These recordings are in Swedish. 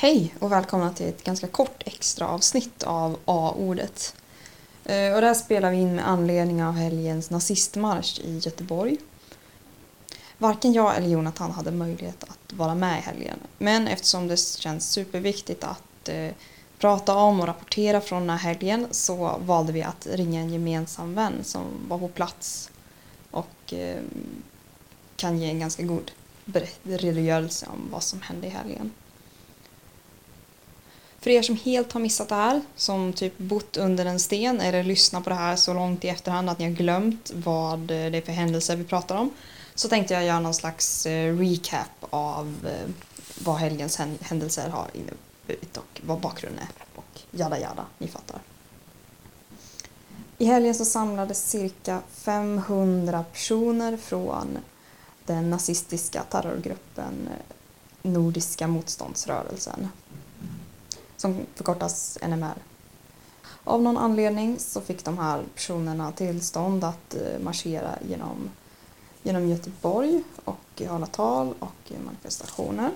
Hej och välkomna till ett ganska kort extra avsnitt av A-ordet. Eh, och det här spelar vi in med anledning av helgens nazistmarsch i Göteborg. Varken jag eller Jonathan hade möjlighet att vara med i helgen. Men eftersom det känns superviktigt att eh, prata om och rapportera från den här helgen så valde vi att ringa en gemensam vän som var på plats och eh, kan ge en ganska god redogörelse om vad som hände i helgen. För er som helt har missat det här, som typ bott under en sten eller lyssnat på det här så långt i efterhand att ni har glömt vad det är för händelser vi pratar om, så tänkte jag göra någon slags eh, recap av eh, vad helgens händelser har inneburit och vad bakgrunden är och jada jada, ni fattar. I helgen så samlades cirka 500 personer från den nazistiska terrorgruppen eh, Nordiska motståndsrörelsen som förkortas NMR. Av någon anledning så fick de här personerna tillstånd att eh, marschera genom, genom Göteborg och hålla tal och manifestationer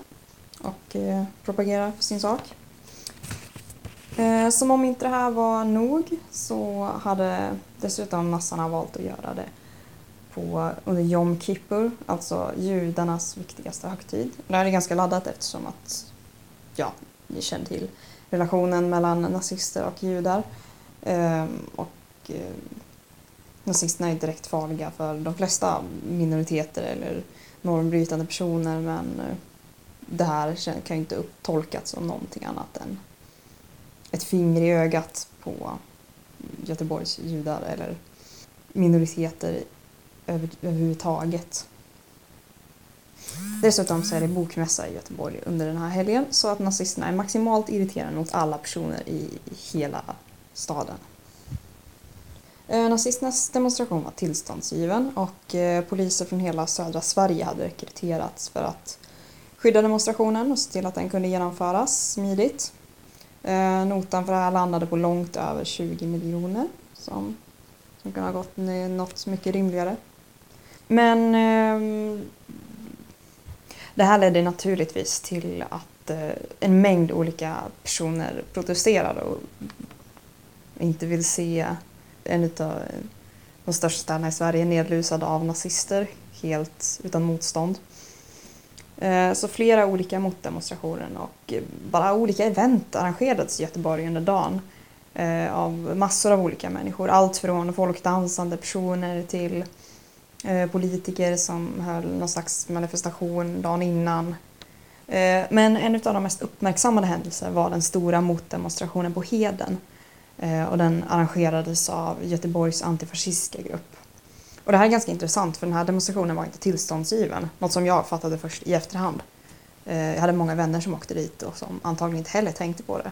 och eh, propagera för sin sak. Eh, som om inte det här var nog så hade dessutom nassarna valt att göra det på, under Jom Kippur, alltså judarnas viktigaste högtid. Det här är ganska laddat eftersom att, ja, ni känner till relationen mellan nazister och judar. Ehm, och ehm, nazisterna är direkt farliga för de flesta minoriteter eller normbrytande personer men eh, det här kan ju inte upptolkas som någonting annat än ett finger i ögat på Göteborgs judar eller minoriteter över, överhuvudtaget. Dessutom så är det bokmässa i Göteborg under den här helgen så att nazisterna är maximalt irriterande mot alla personer i hela staden. Eh, nazisternas demonstration var tillståndsgiven och eh, poliser från hela södra Sverige hade rekryterats för att skydda demonstrationen och se till att den kunde genomföras smidigt. Eh, notan för det här landade på långt över 20 miljoner som, som kunde ha gått något mycket rimligare. Men ehm, det här ledde naturligtvis till att eh, en mängd olika personer protesterade och inte vill se en av de största städerna i Sverige nedlusad av nazister helt utan motstånd. Eh, Så flera olika motdemonstrationer och bara olika event arrangerades i Göteborg under dagen eh, av massor av olika människor. Allt från folkdansande personer till eh, Eh, politiker som höll någon slags manifestation dagen innan. Eh, men en av de mest uppmärksammade händelserna var den stora motdemonstrationen på Heden. Eh, och den arrangerades av Göteborgs antifascistiska grupp. Och det här är ganska intressant för den här demonstrationen var inte tillståndsgiven. Något som jag fattade först i efterhand. Jag hade många vänner som åkte dit och som antagligen inte heller tänkte på det.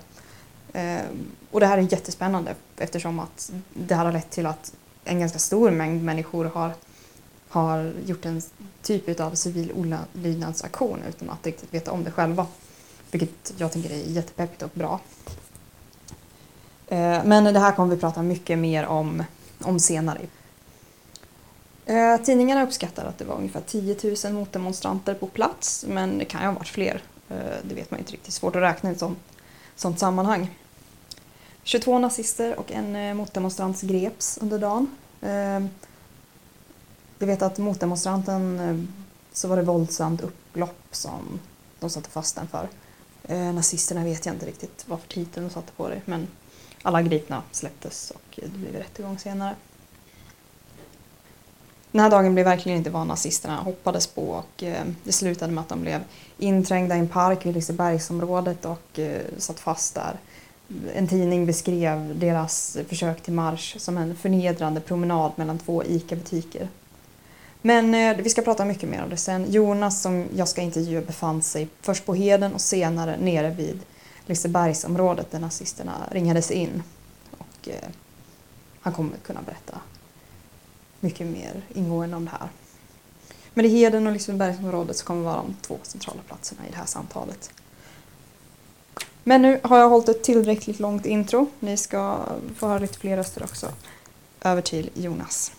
Och det här är jättespännande eftersom att det här har lett till att en ganska stor mängd människor har har gjort en typ av civil olydnadsaktion utan att riktigt veta om det själva. Vilket jag tycker är jättepeppigt och bra. Eh, men det här kommer vi prata mycket mer om, om senare. Eh, tidningarna uppskattar att det var ungefär 10 000 motdemonstranter på plats men det kan ju ha varit fler. Eh, det vet man inte riktigt, svårt att räkna i ett sånt, sånt sammanhang. 22 nazister och en motdemonstrant greps under dagen. Eh, jag vet att motdemonstranten eh, så var det våldsamt upplopp som de satte fast den för. Eh, nazisterna vet jag inte riktigt vad för titel de satte på det men alla gripna släpptes och det blev rättegång senare. Den här dagen blev verkligen inte vad nazisterna hoppades på och eh, det slutade med att de blev inträngda i en park vid Lisebergsområdet och eh, satt fast där. En tidning beskrev deras försök till marsch som en förnedrande promenad mellan två ICA-butiker. Men eh, vi ska prata mycket mer om det sen. Jonas som jag ska intervjua befann sig först på Heden och senare nere vid Lisebergsområdet där nazisterna ringades in. Och eh, han kommer kunna berätta mycket mer ingående om det här. Men det är Heden och Lisebergsområdet som kommer vara de två centrala platserna i det här samtalet. Men nu har jag hållit ett tillräckligt långt intro. Ni ska få höra lite fler röster också. Över till Jonas.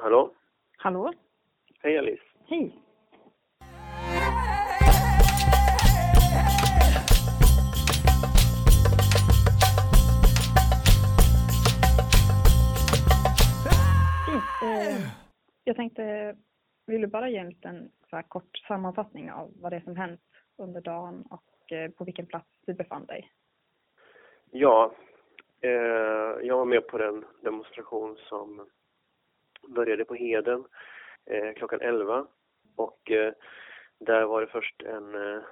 Hallå? Hallå? Hej Alice. Hej. Eh, jag tänkte, vill du bara ge en liten så kort sammanfattning av vad det är som hänt under dagen och eh, på vilken plats du befann dig? Ja, eh, jag var med på den demonstration som började på Heden eh, klockan 11 och eh, där var det först en eh,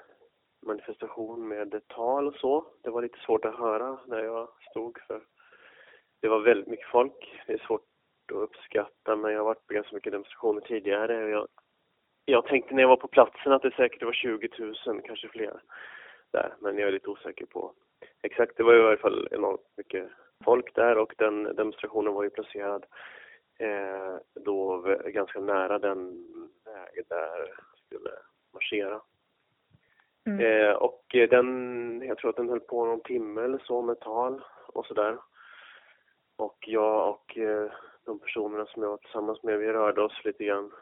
manifestation med tal och så. Det var lite svårt att höra där jag stod för det var väldigt mycket folk. Det är svårt att uppskatta men jag har varit på ganska mycket demonstrationer tidigare och jag, jag tänkte när jag var på platsen att det säkert var 20 000, kanske fler där. Men jag är lite osäker på exakt. Det var i varje fall enormt mycket folk där och den demonstrationen var ju placerad eh, då ganska nära den väg där jag skulle marschera. Mm. Eh, och den, jag tror att den höll på någon timme eller så med tal och sådär. Och jag och eh, de personerna som jag var tillsammans med, vi rörde oss lite grann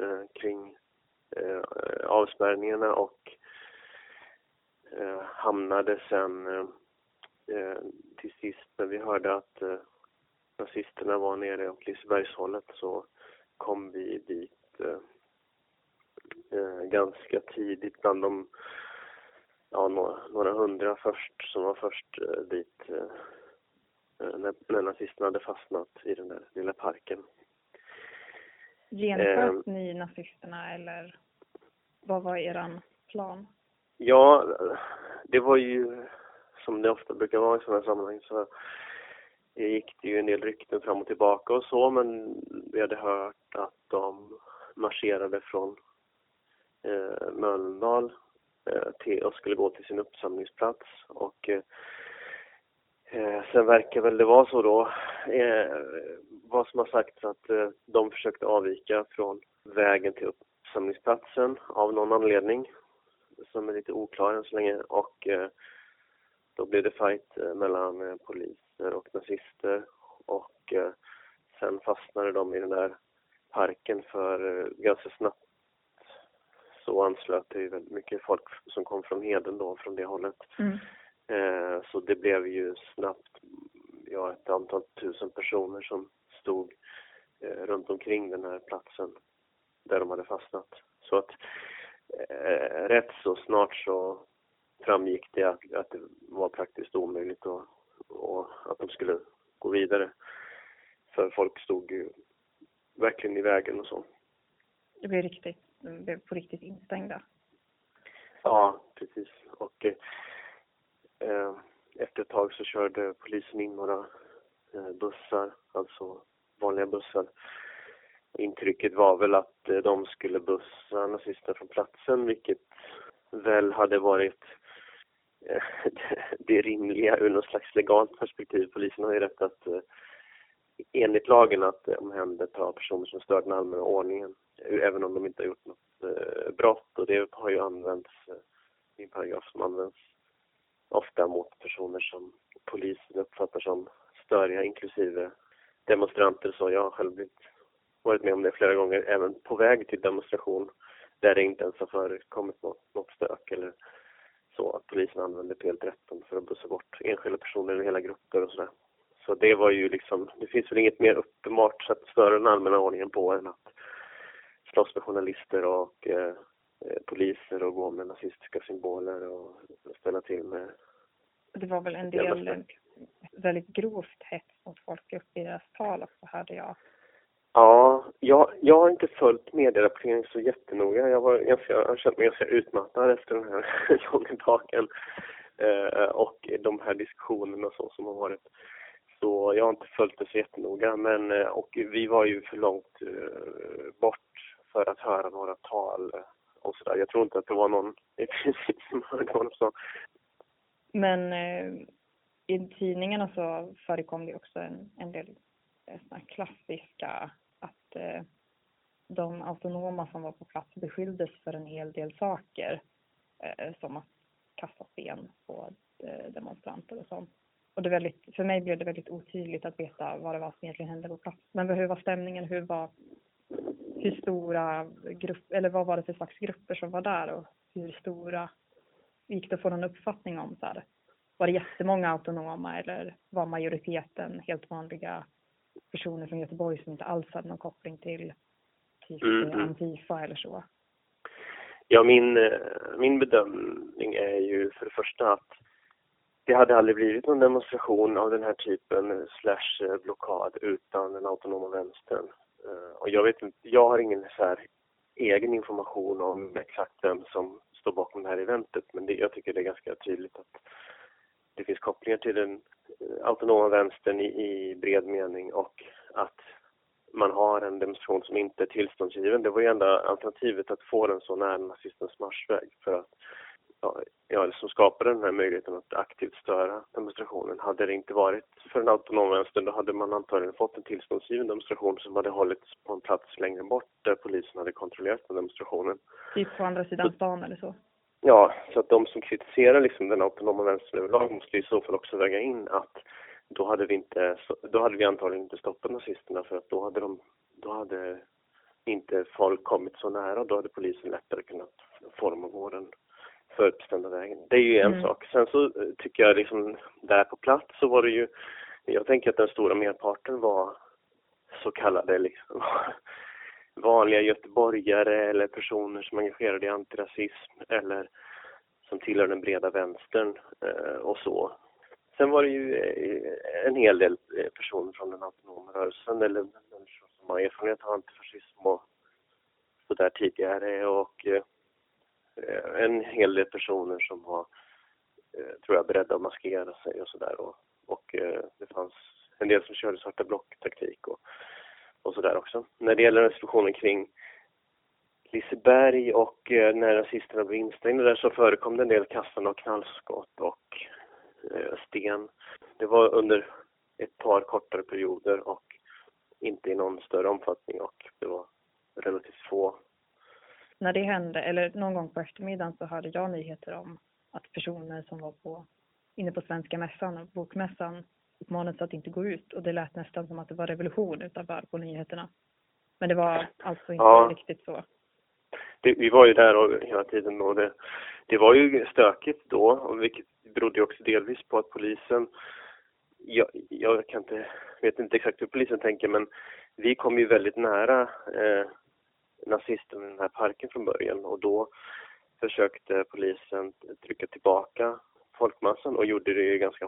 eh, kring eh, avspärrningarna och eh, hamnade sen eh, till sist när vi hörde att nazisterna var nere åt Lisebergshållet så kom vi dit eh, eh, ganska tidigt bland de ja, några, några hundra först som var först eh, dit eh, när, när nazisterna hade fastnat i den där lilla parken. Genomsköt eh, ni nazisterna eller vad var er plan? Ja, det var ju som det ofta brukar vara i sådana här sammanhang så gick det ju en del rykten fram och tillbaka och så men vi hade hört att de marscherade från eh, Mölndal eh, till, och skulle gå till sin uppsamlingsplats. Och eh, eh, sen verkar väl det vara så då, eh, vad som har sagts att eh, de försökte avvika från vägen till uppsamlingsplatsen av någon anledning som är lite oklar än så länge. Och eh, då blev det fight eh, mellan eh, poliser och nazister och eh, sen fastnade de i den där parken för ganska snabbt så anslöt det ju väldigt mycket folk som kom från Heden då, från det hållet. Mm. så det blev ju snabbt ja, ett antal tusen personer som stod runt omkring den här platsen där de hade fastnat. Så att rätt så snart så framgick det att, att det var praktiskt omöjligt och, och att de skulle gå vidare. För folk stod ju verkligen i vägen och så. Det blev riktigt, blev på riktigt instängda? Ja, precis. Och eh, efter ett tag så körde polisen in några eh, bussar, alltså vanliga bussar. Intrycket var väl att eh, de skulle bussa nazisterna från platsen, vilket väl hade varit det rimliga ur något slags legalt perspektiv. Polisen har ju rätt att eh, enligt lagen att omhänderta personer som stör den allmänna ordningen även om de inte har gjort något eh, brott och det har ju använts, eh, i en paragraf som används ofta mot personer som polisen uppfattar som störiga inklusive demonstranter så jag har själv blivit, varit med om det flera gånger även på väg till demonstration där det inte ens har förekommit något, något stök eller så att polisen använde PL13 för att bussa bort enskilda personer eller hela grupper och sådär. Så det var ju liksom, det finns väl inget mer uppenbart sätt att störa den allmänna ordningen på än att slåss med journalister och eh, eh, poliser och gå med nazistiska symboler och ställa till med... Det var väl en del väldigt grovt hets mot folkgrupp i deras tal också hörde jag. Ja, jag, jag har inte följt medierapporteringen så jättenoga. Jag, var ganska, jag har känt mig ganska utmattad efter den här långa dagen eh, och de här diskussionerna och så som har varit. Så jag har inte följt det så jättenoga. Men, eh, och vi var ju för långt eh, bort för att höra några tal eh, och sådär. Jag tror inte att det var någon i princip som hörde vad de sa. Men eh, i tidningarna så förekom det också en, en del eh, såna klassiska att eh, de autonoma som var på plats beskylldes för en hel del saker eh, som att kasta sten på eh, demonstranter och sånt. Och det väldigt, för mig blev det väldigt otydligt att veta vad det var som egentligen hände på plats. Men hur var stämningen? Hur var hur stora grupper, eller vad var det för slags grupper som var där och hur stora gick det att få någon uppfattning om så här? Var det jättemånga autonoma eller var majoriteten helt vanliga personer från Göteborg som inte alls hade någon koppling till typ Mm, mm. Antifa eller så. Ja, min, eh, min bedömning är ju för det första att det hade aldrig blivit någon demonstration av den här typen slash eh, blockad utan den autonoma vänstern. Eh, Och jag vet inte, jag har ingen så här egen information om exakt vem som står bakom det här eventet men det, jag tycker det är ganska tydligt att det finns kopplingar till den eh, autonoma vänstern i, i bred mening och att man har en demonstration som inte är tillståndsgiven. Det var ju enda alternativet att få den så nära nazistens marschväg för att ja, ja, som skapade den här möjligheten att aktivt störa demonstrationen. Hade det inte varit för den autonoma vänstern då hade man antagligen fått en tillståndsgiven demonstration som hade hållits på en plats längre bort där polisen hade kontrollerat den demonstrationen. Typ på andra sidan stan eller så. Ja, så att de som kritiserar liksom den autonoma vänstern överlag måste i så fall också väga in att då hade vi inte, då hade vi antagligen inte stoppat nazisterna för att då hade de, då hade inte folk kommit så nära då hade polisen lättare kunnat forma gå den förutbestämda vägen. Det är ju en Mm. sak. Sen så eh, tycker jag liksom där på plats så var det ju, jag tänker att den stora merparten var så kallade liksom vanliga göteborgare eller personer som är engagerade i antirasism eller som tillhör den breda vänstern eh, och så. Sen var det ju eh, en hel del eh, personer från den autonoma rörelsen eller människor som har erfarenhet av antifascism och sådär tidigare och en hel del personer som var, tror jag, beredda att maskera sig och sådär och, och det fanns en del som körde svarta block-taktik och, och sådär också. När det gäller diskussionen kring Liseberg och eh, när rasisterna blev instängda där så förekom det en del kastande av knallskott och eh, sten. Det var under ett par kortare perioder och inte i någon större omfattning och det var relativt få. När det hände, eller någon gång på eftermiddagen så hörde jag nyheter om att personer som var på, inne på Svenska mässan och bokmässan uppmanades att inte gå ut och det lät nästan som att det var revolution utanför på nyheterna. Men det var alltså inte Ja. riktigt så. Det, vi var ju där och, hela tiden och det, det var ju stökigt då, och vilket berodde också delvis på att polisen, jag, jag kan inte, vet inte exakt hur polisen tänker men vi kom ju väldigt nära eh, nazisterna i den här parken från början och då försökte polisen trycka tillbaka folkmassan och gjorde det ju ganska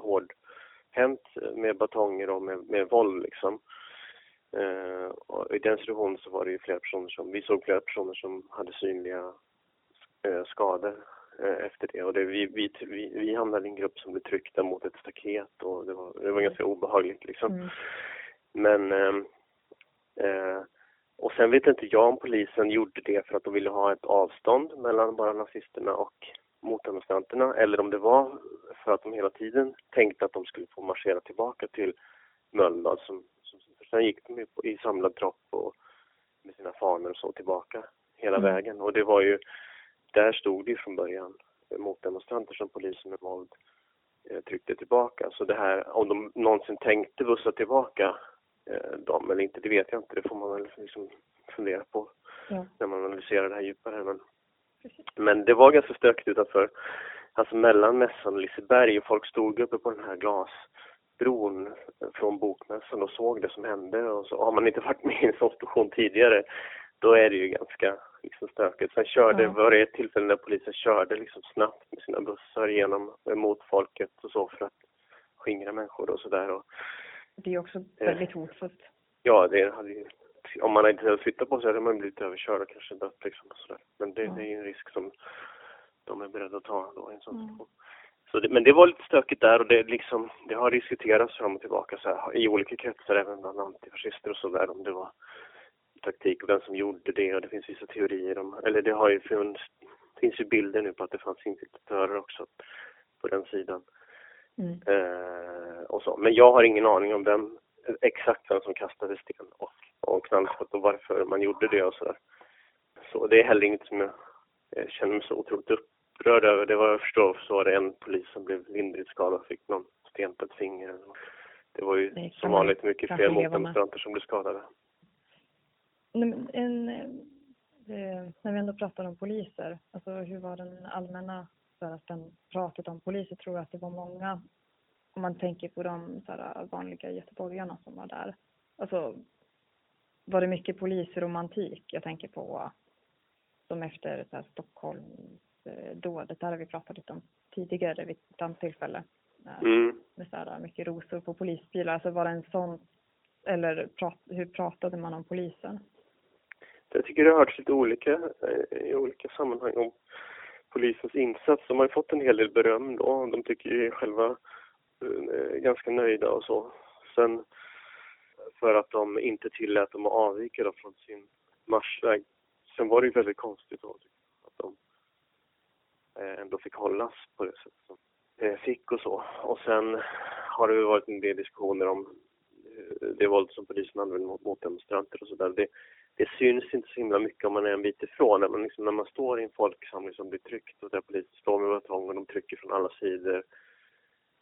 hårdhänt med batonger och med, med våld liksom. Eh, och I den situationen så var det ju flera personer som, vi såg flera personer som hade synliga eh, skador eh, efter det. Och det, vi, vi, vi, vi hamnade i en grupp som blev tryckta mot ett staket och det var, det var ganska obehagligt liksom. Mm. Men ehm, eh, och sen vet inte jag om polisen gjorde det för att de ville ha ett avstånd mellan bara nazisterna och motdemonstranterna eller om det var för att de hela tiden tänkte att de skulle få marschera tillbaka till Mölndal som, som sen gick de på, i samlad tropp och med sina fanor och så tillbaka hela Mm. vägen och det var ju där stod det ju från början motdemonstranter som polisen med våld eh, tryckte tillbaka. Så det här, om de någonsin tänkte bussa tillbaka eh, dem eller inte, det vet jag inte. Det får man väl liksom fundera på Ja. när man analyserar det här djupare. Men. Men det var ganska stökigt utanför, alltså mellan mässan och Liseberg och folk stod uppe på den här glasbron från bokmässan och såg det som hände och så har man inte varit med i en sån situation tidigare då är det ju ganska liksom stökigt. Sen körde, Ja. var det ett tillfälle när polisen körde liksom snabbt med sina bussar genom, mot folket och så för att skingra människor och sådär. Det är också väldigt hotfullt. ja, det hade ju, om man inte hade flyttat på sig hade man blivit överkörd och kanske dött liksom och sådär. Men det, Ja. det är ju en risk som de är beredda att ta då i en sån Mm. situation. Så det, men det var lite stökigt där och det, liksom, det har diskuterats fram och tillbaka så här, i olika kretsar, även bland antifascister och sådär, om det var taktik och vem som gjorde det och det finns vissa teorier om, eller det har ju funnits, finns ju bilder nu på att det fanns infiltratörer också på den sidan. Mm. Eh, och så. Men jag har ingen aning om vem, exakt vem som kastade sten och, och knallskott och varför man gjorde det och sådär. Så det är heller inget som jag känner mig så otroligt upprörd över. Det var jag förstår så var det en polis som blev lindrigt skadad och fick någon sten på ett finger. Det var ju Det som vanligt mycket fler motdemonstranter som blev skadade. En, eh, när vi ändå pratar om poliser, alltså hur var den allmänna så den pratet om poliser? Tror jag att det var många, om man tänker på de så här, vanliga göteborgarna som var där. Alltså, var det mycket polisromantik? Jag tänker på som efter så här Stockholmsdådet, där har vi pratat lite om tidigare vid ett annat tillfälle. Eh, Mm. Med så här mycket rosor på polisbilar. Alltså var det en sån, eller prat, hur pratade man om polisen? Jag tycker det har hörts lite olika eh, i olika sammanhang om polisens insats. De har ju fått en hel del beröm då. De tycker ju själva eh, ganska nöjda och så. Sen för att de inte tillät dem att avvika då från sin marschväg. Sen var det ju väldigt konstigt då, typ, att de eh, ändå fick hållas på det sättet som de fick och så. Och sen har det varit en del diskussioner om eh, det våld som polisen använder mot, mot demonstranter och sådär. Det, det syns inte så himla mycket om man är en bit ifrån. Men liksom när man står i en folksamling som blir tryckt och där polisen står med batong och de trycker från alla sidor.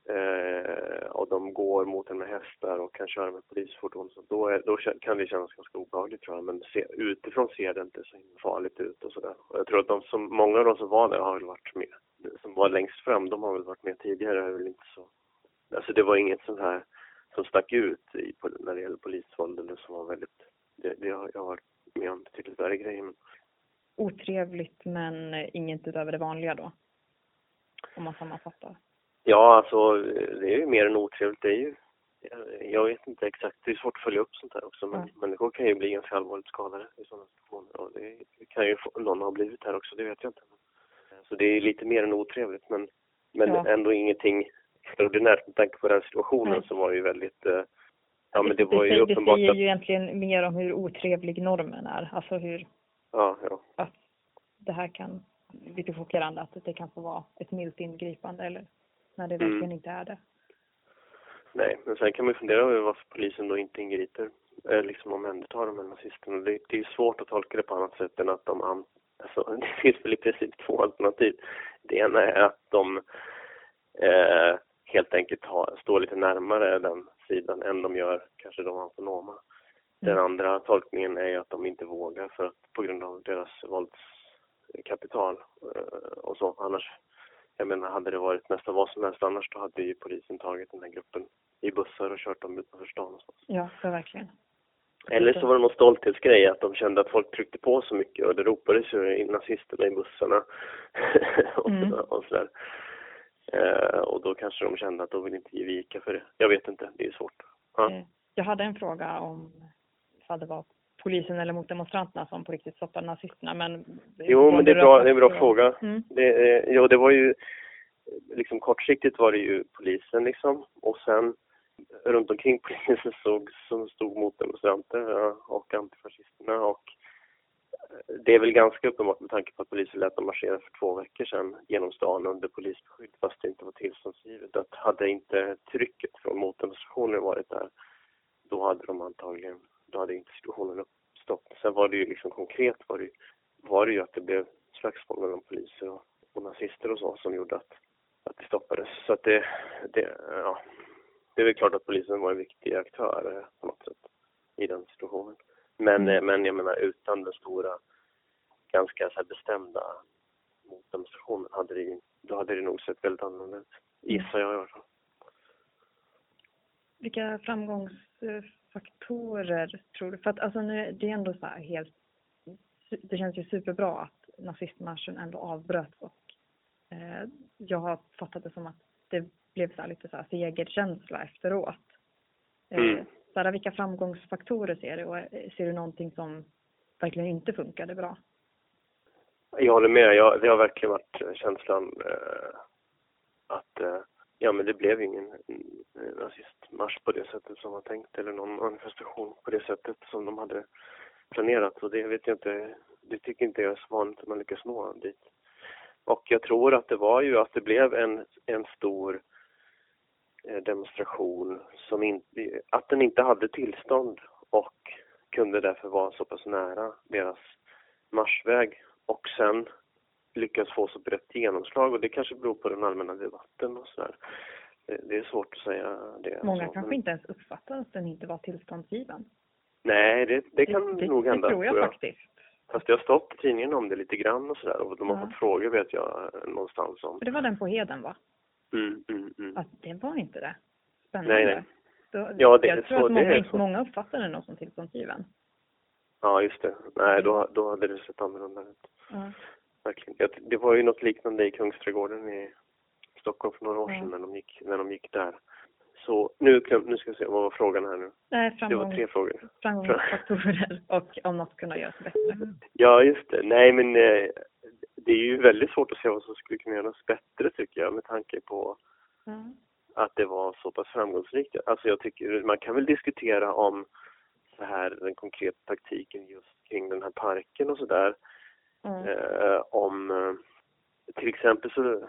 Eh, och de går mot en med hästar och kan köra med polisfordon. Så då, är, då kan det kännas ganska obehagligt tror jag. Men se, utifrån ser det inte så farligt ut och sådär. Och jag tror att de som, många av de som var där har väl varit med. Som var längst fram, de har väl varit med tidigare. Det är väl inte så. Alltså det var inget sånt här som stack ut i, när det gäller polisvåld eller som var väldigt det, det har jag varit med om betydligt värre grejer. Men, Otrevligt men inget utöver det vanliga då? Om man sammanfattar ja, alltså det är ju mer än otrevligt. Det är ju, jag, vet inte exakt, det är svårt att följa upp sånt här också. Men Mm. människor kan ju bli ganska allvarligt skadade i sådana situationer. Och det, det kan ju någon ha blivit här också, det vet jag inte. Så det är lite mer än otrevligt men, men Ja. ändå ingenting extraordinärt med tanke på den situationen Nej. som var ju väldigt eh, Ja men det var ju det uppenbart säger ju egentligen mer om hur otrevlig normen är. Alltså hur ja, ja. att det här kan, lite chockerande att det kan få vara ett milt ingripande eller när det Mm. verkligen inte är det. Nej, men sen kan man ju fundera över varför polisen då inte ingriper, eh, liksom omhändertar de här nazisterna. Det, det är ju svårt att tolka det på annat sätt än att de, alltså det finns väl i princip två alternativ. Det ena är att de eh, helt enkelt har, står lite närmare den sidan än de gör kanske de autonoma. Den Mm. andra tolkningen är ju att de inte vågar för att på grund av deras våldskapital eh, och så. Annars, jag menar, hade det varit nästan vad som helst annars då hade ju polisen tagit den här gruppen i bussar och kört dem utanför stan någonstans. Ja, för verkligen. Eller så var det någon stolthetsgrej att de kände att folk tryckte på så mycket och det ropades ju in nazisterna i bussarna och, Mm. och sådär. Eh, och då kanske de kände att de vill inte ge vika för det. Jag vet inte, det är svårt. Ja. Eh, Jag hade en fråga om ifall det var polisen eller mot demonstranterna som på riktigt stoppade nazisterna men Jo, men det är bra, det är en bra Ja. fråga. Mm. Det, eh, jo, det var ju liksom kortsiktigt var det ju polisen liksom och sen runt omkring polisen stod, som stod mot demonstranter ja, och antifascisterna och eh, det är väl ganska uppenbart med tanke på att polisen lät dem marschera för två veckor sedan genom stan under polisbeskydd fast det inte var tillståndsgivet. Att hade inte trycket från motdemonstrationer varit där då hade de antagligen, då hade inte situationen uppstått. Sen var det ju liksom konkret var det, var det ju att det blev slagsmål mellan poliser och, och nazister och så som gjorde att, att det stoppades. Så att det, det, ja, det är väl klart att polisen var en viktig aktör eh, på något sätt i den situationen. Men, Mm. eh, men jag menar utan den stora, ganska så här bestämda motdemonstrationen hade det, då hade det nog sett väldigt annorlunda ut. Gissar jag i alla fall. Vilka framgångsfaktorer tror du? För att alltså nu, det är ändå så här helt, det känns ju superbra att nazistmarschen ändå avbröts och eh, jag har fattat det som att det blev så här lite så här segerkänsla efteråt. Eh, Mm. så här, vilka framgångsfaktorer ser du och eh, ser du någonting som verkligen inte funkade bra? Jag håller med. Jag, det har verkligen varit känslan eh, att eh, ja, men det blev ingen eh, nazistmarsch på det sättet som var tänkt eller någon manifestation på det sättet som de hade planerat. Och det vet jag inte, det tycker inte jag är så vanligt att man lyckas nå dit. Och jag tror att det var ju att det blev en, en stor eh, demonstration som inte, att den inte hade tillstånd och kunde därför vara så pass nära deras marschväg och sen lyckas få så brett genomslag och det kanske beror på den allmänna debatten och sådär. Det, det är svårt att säga det. Många alltså, kanske men- inte ens uppfattar att den inte var tillståndsgiven. Nej, det, det kan det, nog det, hända. Det tror jag faktiskt. Fast det har stått i tidningen om det lite grann och sådär och de har Ja. fått frågor vet jag någonstans om. För det var den på Heden va? Mm, mm, mm. Att det var inte det. Spännande. Nej, nej. Då, Ja, det är jag tror så, att det många, är så. många uppfattar den som tillståndsgiven. Ja, just det. Nej, då, då hade det sett annorlunda ut. Ja. Verkligen. Det var ju något liknande i Kungsträdgården i Stockholm för några år Ja. sedan när de gick, när de gick där. Så nu, nu ska vi se, vad var frågan här nu? Nej, Det var framgång, tre frågor. framgångsfaktorer och om något kunna göras bättre. Ja, just det. Nej, men eh, det är ju väldigt svårt att se vad som skulle kunna göras bättre tycker jag med tanke på Ja. att det var så pass framgångsrikt. Alltså jag tycker man kan väl diskutera om så här den konkreta taktiken just kring den här parken och sådär. Mm. Eh, om eh, till exempel så,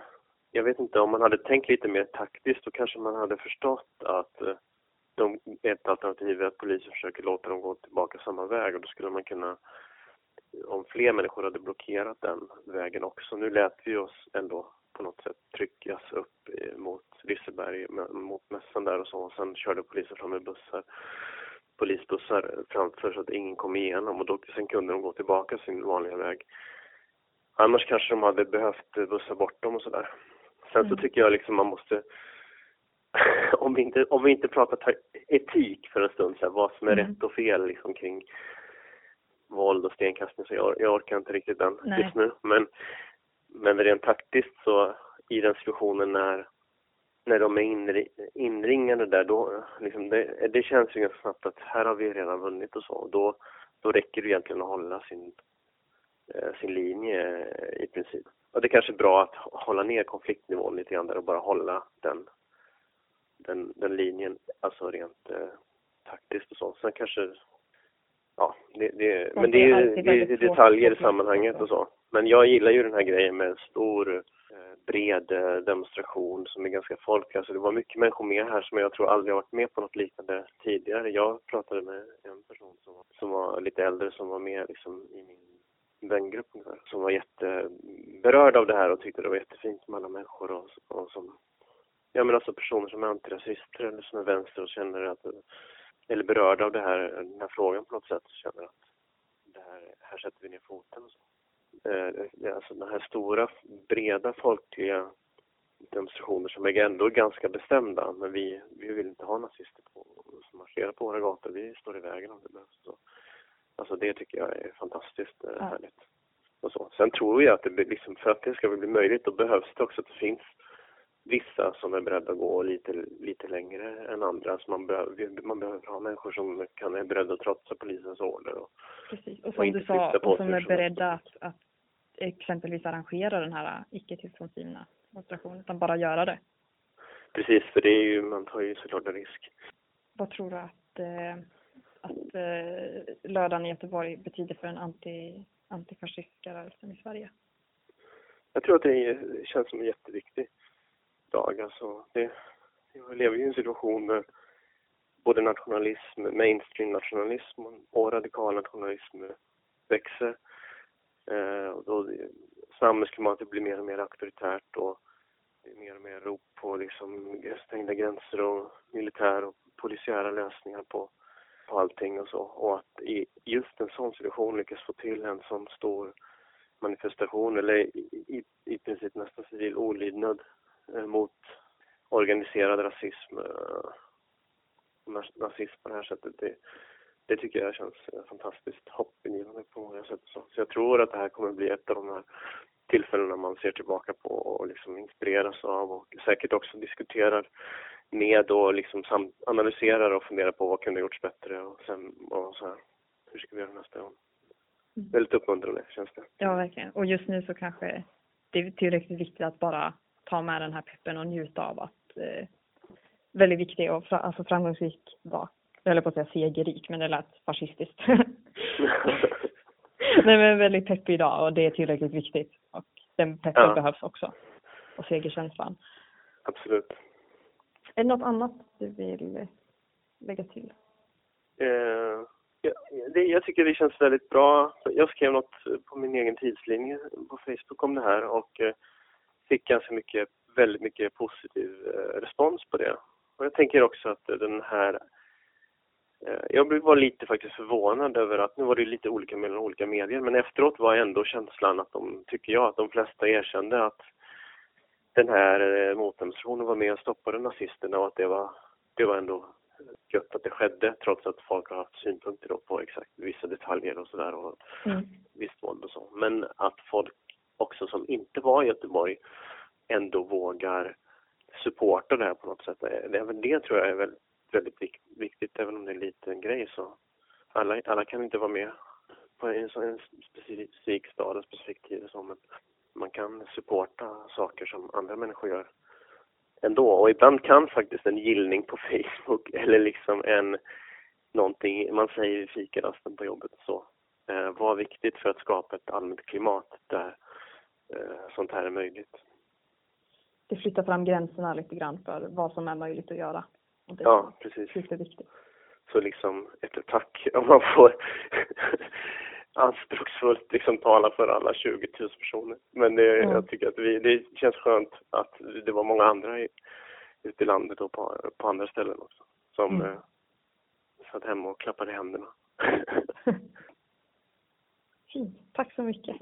jag vet inte om man hade tänkt lite mer taktiskt då kanske man hade förstått att eh, de, ett alternativ är att polisen försöker låta dem gå tillbaka samma väg och då skulle man kunna om fler människor hade blockerat den vägen också. Nu lät vi oss ändå på något sätt tryckas upp eh, mot Liseberg, mot mässan där och så. Och sen körde polisen fram med bussar, polisbussar framför så att ingen kom igenom och då, sen kunde de gå tillbaka sin vanliga väg. Annars kanske de hade behövt eh, bussa bort dem och sådär. Sen så Mm. tycker jag liksom man måste om vi inte, om vi inte pratar ta- etik för en stund, så här, vad som är Mm. rätt och fel liksom, kring våld och stenkastning, så jag, jag orkar inte riktigt den Nej. just nu. Men, men rent taktiskt så i den situationen när, när de är inri, inringade där, då, liksom, det, det känns ju ganska snabbt att här har vi redan vunnit och så. Då, då räcker det egentligen att hålla sin, eh, sin linje eh, i princip. Och det är kanske är bra att hålla ner konfliktnivån lite grann där och bara hålla den den, den linjen, alltså rent eh, taktiskt och så. Sen kanske, ja, det, det, men det är det, är detaljer i sammanhanget och så. Men jag gillar ju den här grejen med en stor, eh, bred eh, demonstration som är ganska folklig. Alltså det var mycket människor med här som jag tror aldrig har varit med på något liknande tidigare. Jag pratade med en person som, var- som var lite äldre som var med liksom i min vängrupp ungefär, som var jätteberörd av det här och tyckte det var jättefint med alla människor och, och som Ja men alltså personer som är antirasister eller som är vänster och känner att, eller berörda av det här, den här frågan på något sätt, känner att det här, här sätter vi ner foten och så. Eh, alltså den här stora, breda folkliga demonstrationer som är ändå ganska bestämda, men vi, vi vill inte ha nazister på, som marscherar på våra gator, vi står i vägen om det behövs. Så. Alltså det tycker jag är fantastiskt eh, Ja. härligt. Och så. Sen tror jag att det blir liksom, för att det ska bli möjligt, då behövs det också att det finns vissa som är beredda att gå lite, lite längre än andra. Alltså man, behöver, man behöver ha människor som kan, är beredda att trotsa polisens order. Och, Precis. Och Och som inte du sa, och som är beredda att, att exempelvis arrangera den här icke tillståndsgivna demonstrationen, utan bara göra det. precis, för det är ju, man tar ju såklart en risk. Vad tror du att, eh, att eh, lördagen i Göteborg betyder för den anti, antifascistiska rörelsen i Sverige? Jag tror att det känns som en jätteviktig dag. Alltså, det, jag lever ju i en situation där både nationalism, mainstream-nationalism och radikal nationalism växer. Eh, och då samhällsklimatet blir mer och mer auktoritärt och det är mer och mer rop på liksom stängda gränser och militär och polisiära lösningar på, på allting och så. Och att i just en sån situation lyckas få till en sån stor manifestation eller i, i, i princip nästan civil olydnad eh, mot organiserad rasism eh, och nazism på det här sättet. Det, det tycker jag känns eh, fantastiskt hoppingivande på många sätt. Så, så jag tror att det här kommer bli ett av de här tillfällena man ser tillbaka på och liksom inspireras av och säkert också diskuterar med och liksom analyserar och funderar på vad kunde gjorts bättre och sen och så här, hur ska vi göra nästa gång? Mm. Väldigt uppmuntrande känns det. Ja, verkligen. Och just nu så kanske det är tillräckligt viktigt att bara ta med den här peppen och njuta av att eh, väldigt viktig och fra, alltså framgångsrik dag. Jag höll på att säga segerrik, men det lät fascistiskt. Nej men väldigt peppig dag och det är tillräckligt viktigt. Och den peppen Ja. behövs också. Och segerkänslan. Absolut. Är det något annat du vill lägga till? Eh, ja, det, jag tycker det känns väldigt bra. Jag skrev något på min egen tidslinje på Facebook om det här och eh, fick ganska mycket, väldigt mycket positiv eh, respons på det. Och jag tänker också att den här jag blev- var lite faktiskt förvånad över att, nu var det lite olika mellan olika medier, men efteråt var ändå känslan att de, tycker jag, att de flesta erkände att den här eh, motdemonstrationen var med och stoppade nazisterna och att det var, det var ändå gött att det skedde trots att folk har haft synpunkter då på exakt vissa detaljer och sådär och Mm. visst våld och så. Men att folk också som inte var i Göteborg ändå vågar supporta det här på något sätt. Är väl det tror jag är väldigt, väldigt vik- viktigt, även om det är en liten grej så. Alla, alla kan inte vara med på en en specifik stad, en specifik tid och så, men man kan supporta saker som andra människor gör ändå. Och ibland kan faktiskt en gillning på Facebook eller liksom en någonting man säger i fikarasten på jobbet och så eh, vara viktigt för att skapa ett allmänt klimat där eh, sånt här är möjligt. Det flyttar fram gränserna lite grann för vad som är möjligt att göra. Och det Ja, precis. är superviktigt. Så liksom ett tack om man får anspråksfullt liksom tala för alla 20 000 personer. Men det, Mm. jag tycker att vi, det känns skönt att det var många andra i, ute i landet och på, på andra ställen också som Mm. eh, satt hemma och klappade händerna. Fint. Tack så mycket.